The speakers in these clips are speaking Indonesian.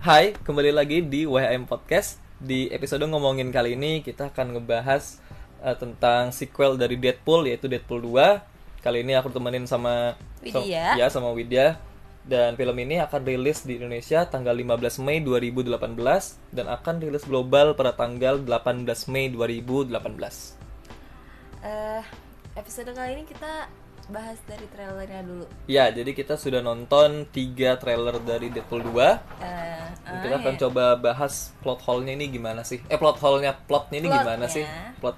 Hai, kembali lagi di WHM Podcast. Di episode ngomongin kali ini kita akan ngebahas eh, tentang sequel dari Deadpool yaitu Deadpool 2. Kali ini aku temenin sama Widya. ya sama Widya. Dan film ini akan rilis di Indonesia tanggal 15 Mei 2018 dan akan rilis global pada tanggal 18 Mei 2018. Eh, episode kali ini kita bahas dari trailernya dulu. Ya, jadi kita sudah nonton tiga trailer dari Deadpool 2. Eh, Dan ah, kita akan ya. coba bahas plot hole-nya ini gimana sih? Eh plot hole-nya, plotnya ini gimana Plotnya. sih? Plot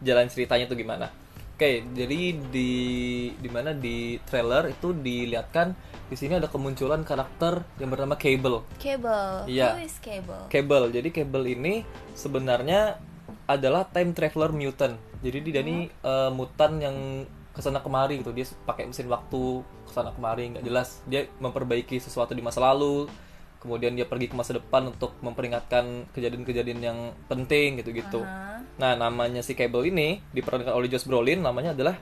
jalan ceritanya tuh gimana? Oke, jadi di di mana di trailer itu dilihatkan di sini ada kemunculan karakter yang bernama Cable. Cable. Iya. Who is Cable? Cable. Jadi Cable ini sebenarnya adalah time traveler mutant. Jadi dia ini eh, mutan yang ke sana kemari gitu. Dia pakai mesin waktu ke sana kemari nggak jelas. Dia memperbaiki sesuatu di masa lalu. Kemudian dia pergi ke masa depan untuk memperingatkan kejadian-kejadian yang penting gitu-gitu. Aha. Nah, namanya si Cable ini diperankan oleh Josh Brolin, namanya adalah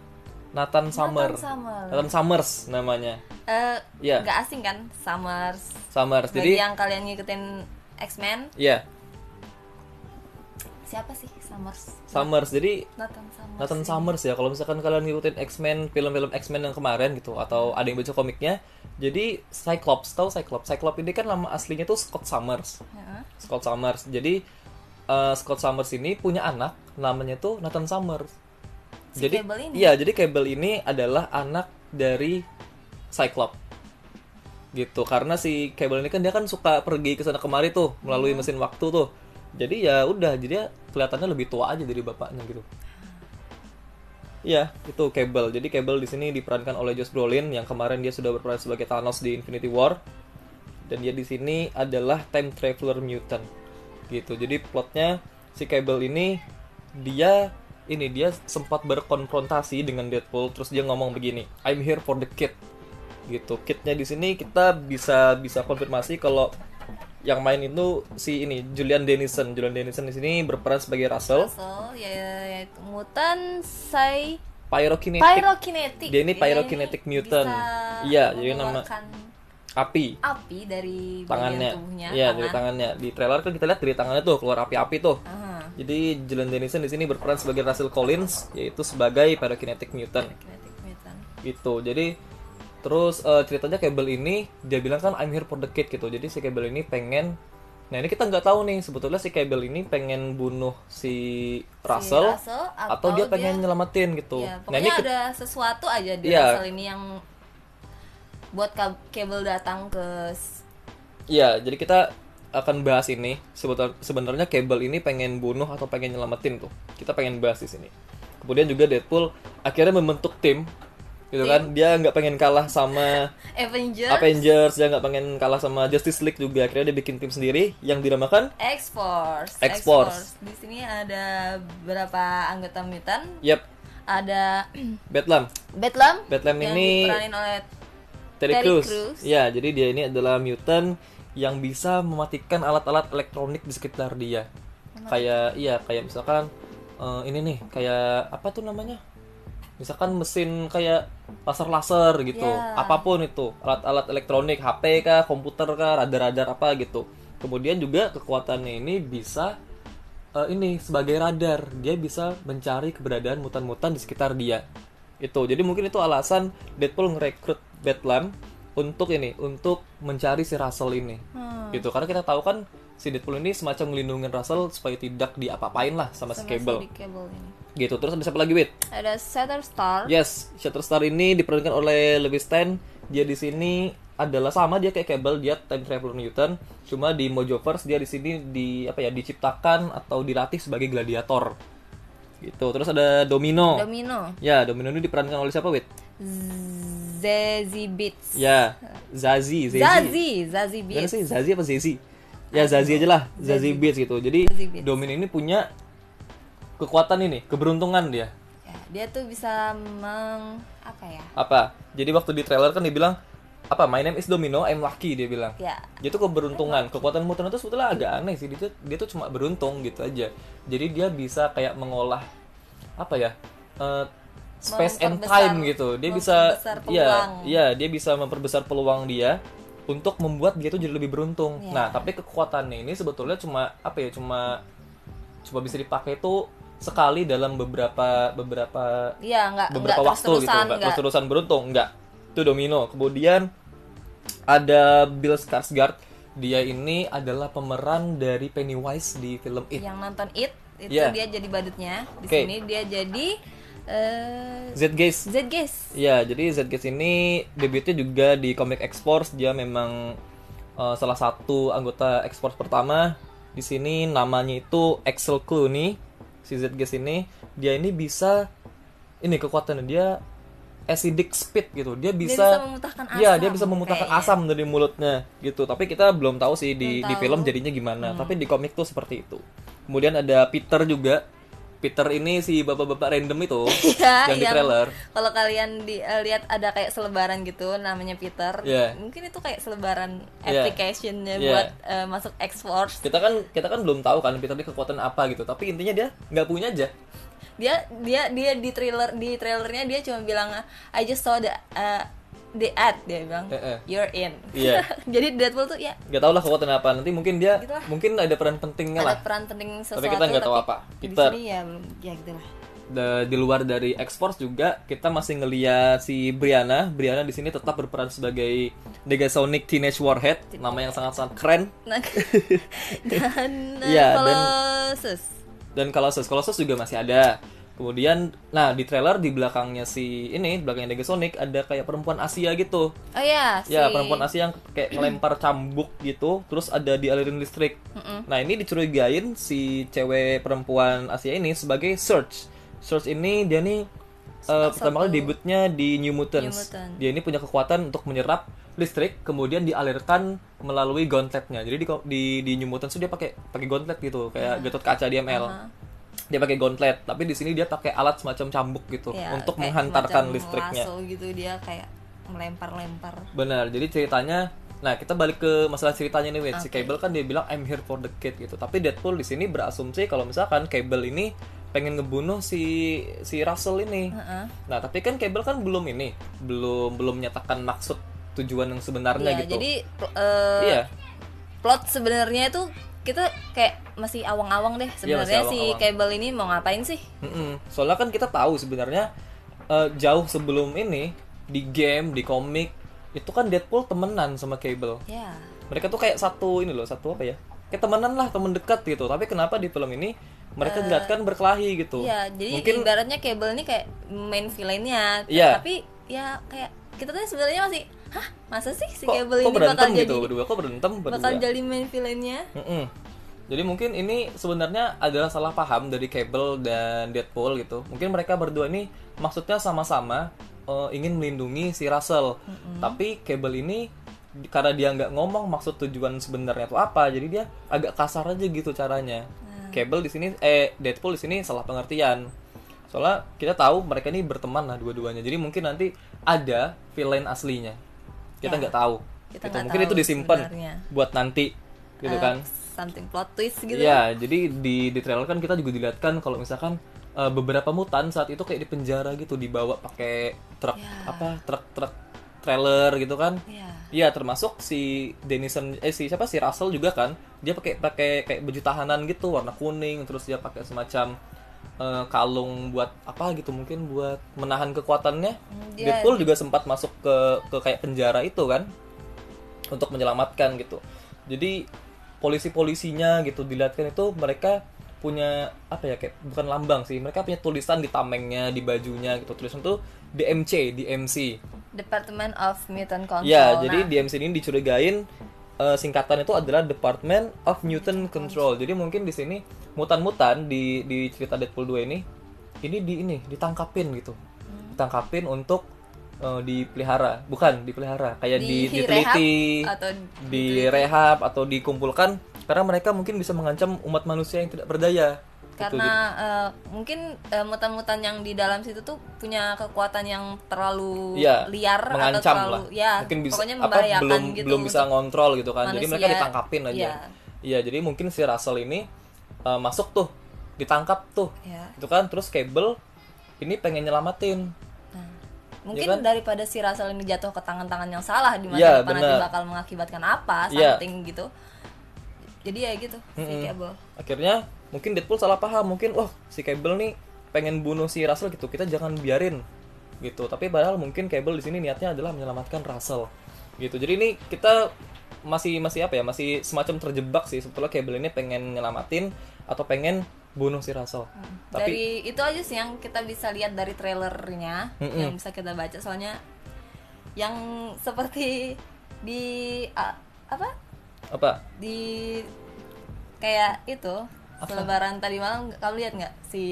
Nathan Summer. Summer. Nathan Summers namanya. Eh, Iya. nggak asing kan? Summers. Summers. Bagi Jadi, yang kalian ngikutin X-Men, ya, siapa sih Summers? Summers. Jadi Nathan Summers. Nathan Summers ya kalau misalkan kalian ngikutin X-Men film-film X-Men yang kemarin gitu atau ada yang baca komiknya jadi Cyclops tahu Cyclops Cyclops ini kan nama aslinya tuh Scott Summers Heeh. Scott Summers jadi eh, Scott Summers ini punya anak namanya tuh Nathan Summers Si jadi Cable ini? iya jadi Cable ini adalah anak dari Cyclops gitu karena si Cable ini kan dia kan suka pergi ke sana kemari tuh melalui mesin waktu tuh jadi ya udah jadi dia kelihatannya lebih tua aja dari bapaknya gitu Iya, itu Cable. Jadi Cable di sini diperankan oleh Josh Brolin yang kemarin dia sudah berperan sebagai Thanos di Infinity War. Dan dia di sini adalah time traveler mutant. Gitu. Jadi plotnya si Cable ini dia ini dia sempat berkonfrontasi dengan Deadpool terus dia ngomong begini, "I'm here for the kid." Gitu. Kidnya di sini kita bisa bisa konfirmasi kalau yang main itu si ini Julian Dennison. Julian Dennison di sini berperan sebagai Russell, Russell, ya, yaitu mutan Sai pyrokinetic. Pyrokinetic. Dia ini pyrokinetic mutant. Iya, jadi nama- api api dari tangannya tubuhnya. iya dari tangan. tangannya di trailer kan kita lihat dari tangannya tuh keluar api-api tuh Aha, jadi Julian Dennison di sini berperan sebagai Russell Collins yaitu sebagai pyrokinetic mutant Pyrokinetic mutant. gitu jadi terus eh, ceritanya Cable ini dia bilang kan I'm here for the kid gitu jadi si Cable ini pengen nah ini kita nggak tahu nih sebetulnya si Cable ini pengen bunuh si Russell, Russell atau, atau dia pengen dia- nyelamatin gitu Ya, nah ini ada sesuatu aja di Iya. Russell ini yang buat ka- kabel datang ke Iya, jadi kita akan bahas ini. Sebetul- Sebenarnya Cable ini pengen bunuh atau pengen nyelamatin tuh. Kita pengen bahas di sini. Kemudian juga Deadpool akhirnya membentuk tim, gitu kan? Dia nggak pengen kalah sama Avengers, Avengers, dia nggak pengen kalah sama Justice League juga. Akhirnya dia bikin tim sendiri yang dinamakan, X-Force. X-Force. Di sini ada berapa anggota mutant? yep, Ada. Bedlam Bedlam yang ini diperanin oleh Terry Terry Crews. Crews. Ya, jadi dia ini adalah mutant yang bisa mematikan alat-alat elektronik di sekitar dia. Kayak iya, kayak misalkan eh, ini nih, kayak apa tuh namanya? Misalkan mesin kayak laser-laser gitu. Ya. Apa pun itu, alat-alat elektronik, HP kah, komputer kah, radar-radar apa gitu. Kemudian juga kekuatannya ini bisa eh, ini sebagai radar. Dia bisa mencari keberadaan mutan-mutan di sekitar dia. Itu. Jadi mungkin itu alasan Deadpool ngerekrut Bedlam untuk ini, untuk mencari si Russell ini. Hmm. Gitu. Karena kita tahu kan si Deadpool ini semacam melindungi Russell supaya tidak diapa-apain lah sama, si sama Cable. si Cable ini. Gitu. Terus ada siapa lagi, Wit? Ada Shatterstar. Yes, Shatterstar ini diperankan oleh Lewis Stan. Dia di sini adalah sama dia kayak Cable, dia time traveler mutant. Cuma di Mojoverse dia di sini di apa ya diciptakan atau dilatih sebagai gladiator. Gitu. Terus ada Domino. Domino. ya, Domino ini diperankan oleh siapa, Wit? Zazie Beats. Ya, Zazie, Zazie. Zazie, Zazie Beats. sih Zazie apa Zazie? Ya Zazie aja lah, Zazie Beats gitu. Jadi Zazie. Domino ini punya kekuatan ini, keberuntungan dia. Ya, dia tuh bisa meng apa ya? Apa? Jadi waktu di trailer kan dia bilang apa? My name is Domino, I'm lucky dia bilang. Ya, Dia tuh keberuntungan. Kekuatan mutant itu sebetulnya agak aneh sih. Dia tuh, dia tuh cuma beruntung gitu aja. Jadi dia bisa kayak mengolah apa ya? eh, space and time gitu. Dia bisa iya, peluang. iya, dia bisa memperbesar peluang dia untuk membuat dia tuh jadi lebih beruntung. Iya. Nah, tapi kekuatannya ini sebetulnya cuma apa ya? Cuma cuma bisa dipakai tuh sekali dalam beberapa beberapa Iya, nggak nggak beberapa waktu gitu, terus-terusan, nggak nggak terus-terusan beruntung, nggak. Itu domino. Kemudian ada Bill Skarsgård. Dia ini adalah pemeran dari Pennywise di film It. yang nonton it itu Iya. dia jadi badutnya. Di Oke. sini dia jadi eh Zedgeist. Zedgeist. Iya, jadi Zedgeist ini debutnya juga di Comic X-Force. Dia memang uh, salah satu anggota X-Force pertama. Di sini namanya itu Axel Clooney. Si Zedgeist ini, dia ini bisa ini kekuatannya dia acidic speed gitu. Dia bisa bisa memutahkan Iya, asam dia bisa memutahkan kayaknya. asam dari mulutnya gitu. Tapi kita belum tahu sih di Belum di tahu. film jadinya gimana. Tapi di komik tuh seperti itu. Kemudian ada Peter juga. Peter ini si bapak-bapak random itu Iya, yang di yang trailer. Kalau kalian di, eh, lihat ada kayak selebaran gitu namanya Peter. Iya. Mungkin itu kayak selebaran Iya. applicationnya Iya. buat eh, masuk X-Force. kita kan kita kan belum tahu kan Peter ini kekuatan apa gitu tapi intinya dia nggak punya aja Dia dia dia di trailer di trailernya dia cuma bilang I just saw the uh, the ad dia bilang Eh, eh. you're in. Iya. Jadi Deadpool tuh ya nggak tahu lah kekuatan apa nanti mungkin dia Gitu lah. mungkin ada peran pentingnya lah ada peran penting sesuatu kita nggak tahu apa. di Peter. sini ya belum ya gitu lah. The- di luar dari X-Force juga kita masih ngeliat si Brianna Brianna di sini tetap berperan sebagai Negasonic Teenage Warhead nama yang sangat sangat keren Nah, dan uh, dan- Colossus. dan Colossus Colossus juga masih ada kemudian nah di trailer di belakangnya si ini belakangnya Negasonic ada kayak perempuan Asia gitu Oh ya, si Ya, perempuan Asia yang kayak ngelempar cambuk gitu, terus ada dialirin listrik. Nah, ini dicurigain si cewek perempuan Asia ini sebagai Surge. Surge ini dia nih eh, pertama kali debutnya di New Mutants. New Mutant. Dia ini punya kekuatan untuk menyerap listrik, kemudian dialirkan melalui gauntletnya. Jadi di di, di New Mutants tuh dia pakai pakai gauntlet gitu, kayak Gatot Kaca di ML. Dia pakai gauntlet, tapi di sini dia pakai alat semacam cambuk gitu ya, untuk menghantarkan listriknya. gitu dia kayak melempar-lempar. Benar, jadi ceritanya Nah, kita balik ke masalah ceritanya nih, Wit. Si Cable kan dia bilang I'm here for the kid gitu. Tapi Deadpool di sini berasumsi kalau misalkan Cable ini pengen ngebunuh si si Russell ini. Heeh. Nah, tapi kan Cable kan belum ini, belum belum menyatakan maksud tujuan yang sebenarnya Iya, gitu. jadi eh, iya. plot sebenarnya itu kita kayak masih awang-awang deh Iya, sebenarnya masih si. Cable ini mau ngapain sih? Mm-mm. Soalnya kan kita tahu sebenarnya eh, jauh sebelum ini di game, di komik itu kan Deadpool temenan sama Cable. Ya. mereka tuh kayak satu ini loh satu apa ya kayak temenan lah temen dekat gitu tapi kenapa di film ini mereka dilihatkan berkelahi gitu Iya, jadi mungkin ibaratnya Cable ini kayak main villainnya. Iya. Tapi ya kayak kita tuh sebenarnya masih hah, masa sih si kok, Cable kok ini berantem bakal gitu? Jadi berdua. Kok berantem berdua? bakal jadi main villainnya? Mm-mm. jadi mungkin ini sebenarnya adalah salah paham dari Cable dan Deadpool gitu. Mungkin mereka berdua ini maksudnya sama-sama eh, ingin melindungi si Russell. Tapi Cable ini karena dia nggak ngomong maksud tujuan sebenarnya itu apa jadi dia agak kasar aja gitu caranya. Cable di sini eh Deadpool di sini salah pengertian. Soalnya kita tahu mereka ini berteman lah dua-duanya. Jadi mungkin nanti ada villain aslinya kita Ya. nggak tahu Kita gitu. mungkin tahu itu disimpan sebenarnya. buat nanti gitu Eh, kan something plot twist gitu. Ya, jadi di di trailer kan kita juga dilihatkan kalau misalkan eh, beberapa mutan saat itu kayak di penjara gitu dibawa pakai truk Ya. apa truk-truk trailer gitu kan. Iya. Iya, termasuk si Denison eh si siapa si Russell juga kan. Dia pakai pakai kayak baju tahanan gitu warna kuning terus dia pakai semacam eh, kalung buat apa gitu mungkin buat menahan kekuatannya. Hmm, dia- Deadpool juga sempat masuk ke ke kayak penjara itu kan untuk menyelamatkan gitu. Jadi polisi-polisinya gitu dilihatkan itu mereka punya apa ya kayak bukan lambang sih mereka punya tulisan di tamengnya di bajunya gitu tulisan tuh DMC DMC Department of Mutant Control. ya jadi Nah, DMC ini dicurigain eh, singkatan itu adalah Department of Mutant Control jadi mungkin di sini mutan-mutan di di cerita Deadpool 2 ini ini di ini ditangkapin gitu Hmm. ditangkapin untuk eh, dipelihara bukan dipelihara kayak di, Di diteliti rehab atau direhab atau dikumpulkan karena mereka mungkin bisa mengancam umat manusia yang tidak berdaya Gitu, karena eh, mungkin eh, mutan-mutan yang di dalam situ tuh punya kekuatan yang terlalu Iya, liar atau mengancam terlalu lah. ya mungkin bisa pokoknya apa membahayakan belum gitu belum bisa ngontrol gitu kan. Jadi mereka manusia. ditangkapin aja. Iya. Iya, jadi mungkin si Russell ini uh, masuk tuh, ditangkap tuh. ya Itu kan terus Cable ini pengen nyelamatin. nah, mungkin kan? daripada si Russell ini jatuh ke tangan-tangan yang salah di Iya, depan nanti bakal mengakibatkan apa Iya. something gitu jadi ya gitu si Mm-mm. Cable akhirnya mungkin Deadpool salah paham mungkin wah si Cable nih pengen bunuh si Russell gitu kita jangan biarin gitu tapi padahal mungkin Cable di sini niatnya adalah menyelamatkan Russell gitu jadi ini kita masih masih apa ya masih semacam terjebak sih. Sebetulnya Cable ini pengen nyelamatin atau pengen bunuh si Russell. Tapi dari itu aja sih yang kita bisa lihat dari trailernya Mm-mm. yang bisa kita baca. Soalnya yang seperti di a- apa? Apa? Di kayak itu selebaran tadi malam kamu lihat nggak si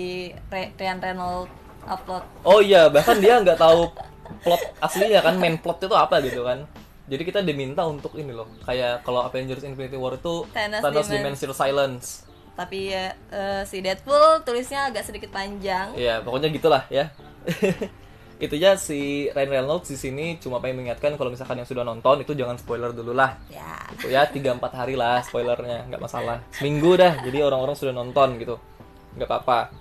Re- Ryan Reynolds upload? Oh iya bahkan dia nggak tahu plot aslinya kan main plot itu apa gitu kan jadi kita diminta untuk ini loh kayak kalau Avengers Infinity War itu Thanos Thanos Dimen- Dimensional Silence tapi ya eh, si Deadpool tulisnya agak sedikit panjang Iya, pokoknya gitulah ya. itu ya si Ryan Reynolds di sini cuma pengen mengingatkan kalau misalkan yang sudah nonton itu jangan spoiler dulu lah. ya Itu ya 3 4 hari lah spoilernya, nggak masalah. Seminggu dah. Jadi orang-orang sudah nonton gitu. nggak apa-apa.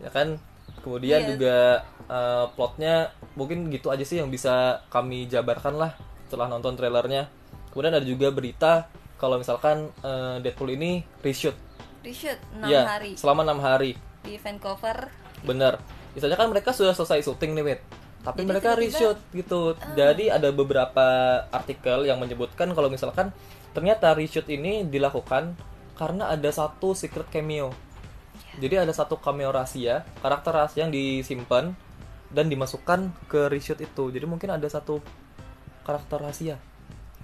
Ya kan? Kemudian Iya. juga eh, plotnya mungkin gitu aja sih yang bisa kami jabarkan lah setelah nonton trailernya. Kemudian ada juga berita kalau misalkan eh, Deadpool ini reshoot. reshoot 6 Iya, hari selama enam hari. di Vancouver Bener. Misalnya kan mereka sudah selesai syuting nih, Wit. Tapi Jadi mereka tiba-tiba- reshoot gitu. Jadi ada beberapa artikel yang menyebutkan kalau misalkan ternyata reshoot ini dilakukan karena ada satu secret cameo. Jadi ada satu cameo rahasia, karakter rahasia yang disimpan dan dimasukkan ke reshoot itu. Jadi mungkin ada satu karakter rahasia.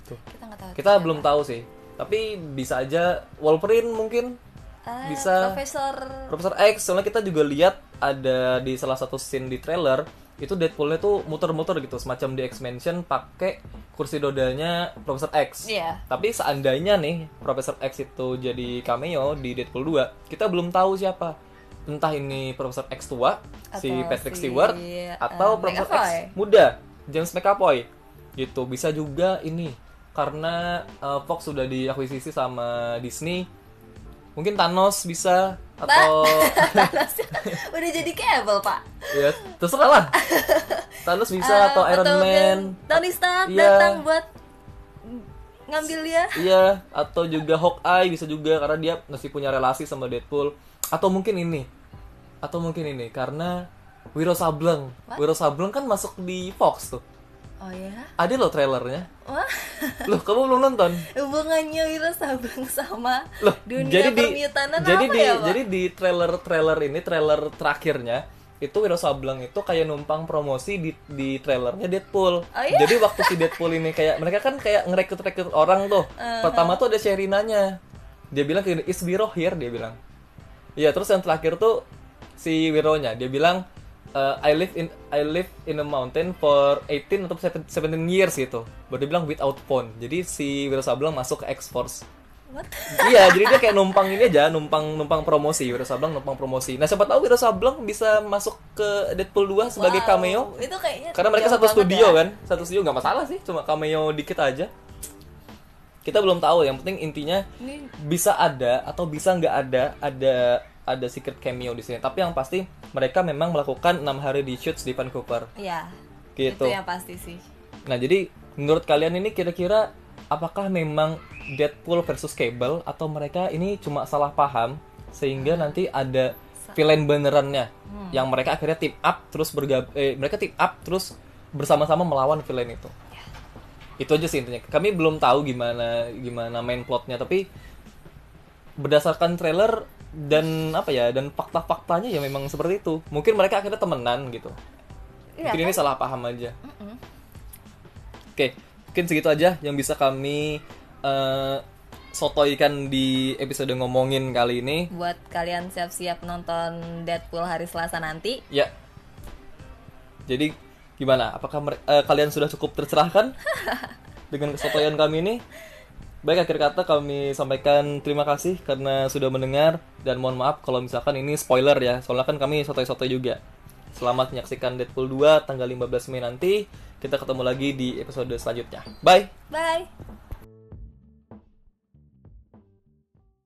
Gitu. kita nggak tahu Kita belum tahu sih. Tapi bisa aja Wolverine mungkin Ah, bisa- Profesor Profesor X soalnya kita juga lihat ada di salah satu scene di trailer itu Deadpoolnya tuh muter-muter gitu semacam di X Mansion pakai kursi rodanya Profesor X. Iya. Tapi seandainya nih Profesor X itu jadi cameo di Deadpool 2, kita belum tahu siapa. Entah ini Profesor X tua, si Atau Patrick si, Stewart, eh, atau Profesor X muda, James McAvoy. Gitu. Bisa juga ini karena eh, Fox sudah diakuisisi sama Disney. Mungkin Thanos bisa atau Thanos udah jadi Cable pak ya terserah lah. Thanos bisa Ah, atau Iron Man. mungkin Tony Stark Iya. datang buat ngambil dia Iya, atau juga Hawkeye bisa juga karena dia masih punya relasi sama Deadpool. Atau mungkin ini. Atau mungkin ini karena Wiro Sableng. Wiro Sableng kan masuk di Fox tuh. Oh ya Ada loh trailernya. wah Loh, kamu belum nonton? hubungannya Wiro Sableng sama Loh, dunia jadi di permutanan jadi apa di ya pak jadi di trailer-trailer ini, trailer terakhirnya itu Wiro Sableng itu kayak numpang promosi di di trailernya Deadpool. Oh, iya? Jadi waktu si Deadpool ini kayak mereka kan kayak ngerekrut-rekrut orang tuh. Uh-huh. Pertama tuh ada Sherinanya. Dia bilang kayak is Wiro here dia bilang. Iya, terus yang terakhir tuh si Wironya dia bilang "Uh, I live in I live in a mountain for 18 atau 17 years gitu. Baru dia bilang without phone. Jadi si Wiro Sableng masuk ke X-Force What? iya, jadi dia kayak numpang ini aja, numpang numpang promosi, Wiro Sableng numpang promosi. Nah, siapa tahu Wiro Sableng bisa masuk ke Deadpool 2 sebagai Wow, cameo. itu kayaknya Karena mereka satu studio ya. kan, satu studio nggak masalah sih, cuma cameo dikit aja. Kita belum tahu, yang penting intinya ini bisa ada atau bisa nggak ada ada ada secret cameo di sini. Tapi yang pasti mereka memang melakukan enam hari di shoots di Vancouver. ya Gitu. itu yang pasti sih Nah, jadi menurut kalian ini kira-kira apakah memang Deadpool versus Cable atau mereka ini cuma salah paham sehingga nanti ada villain benerannya yang mereka akhirnya team up terus bergab eh, mereka team up terus bersama-sama melawan villain itu. Itu aja sih intinya. Kami belum tahu gimana gimana main plotnya tapi berdasarkan trailer dan apa ya dan fakta-faktanya ya memang seperti itu. Mungkin mereka akhirnya temenan gitu. Iya Mungkin ini salah paham aja. Oke, mungkin segitu aja yang bisa kami eh, sotoikan di episode ngomongin kali ini. buat kalian siap-siap nonton Deadpool hari Selasa nanti Ya. Jadi gimana? Apakah eh, kalian sudah cukup tercerahkan dengan kesotoyan kami ini? Baik akhir kata kami sampaikan terima kasih karena sudah mendengar dan mohon maaf kalau misalkan ini spoiler ya. Soalnya kan kami sotoy-sotoy juga. Selamat menyaksikan Deadpool 2 tanggal 15 Mei nanti. Kita ketemu lagi di episode selanjutnya. Bye. bye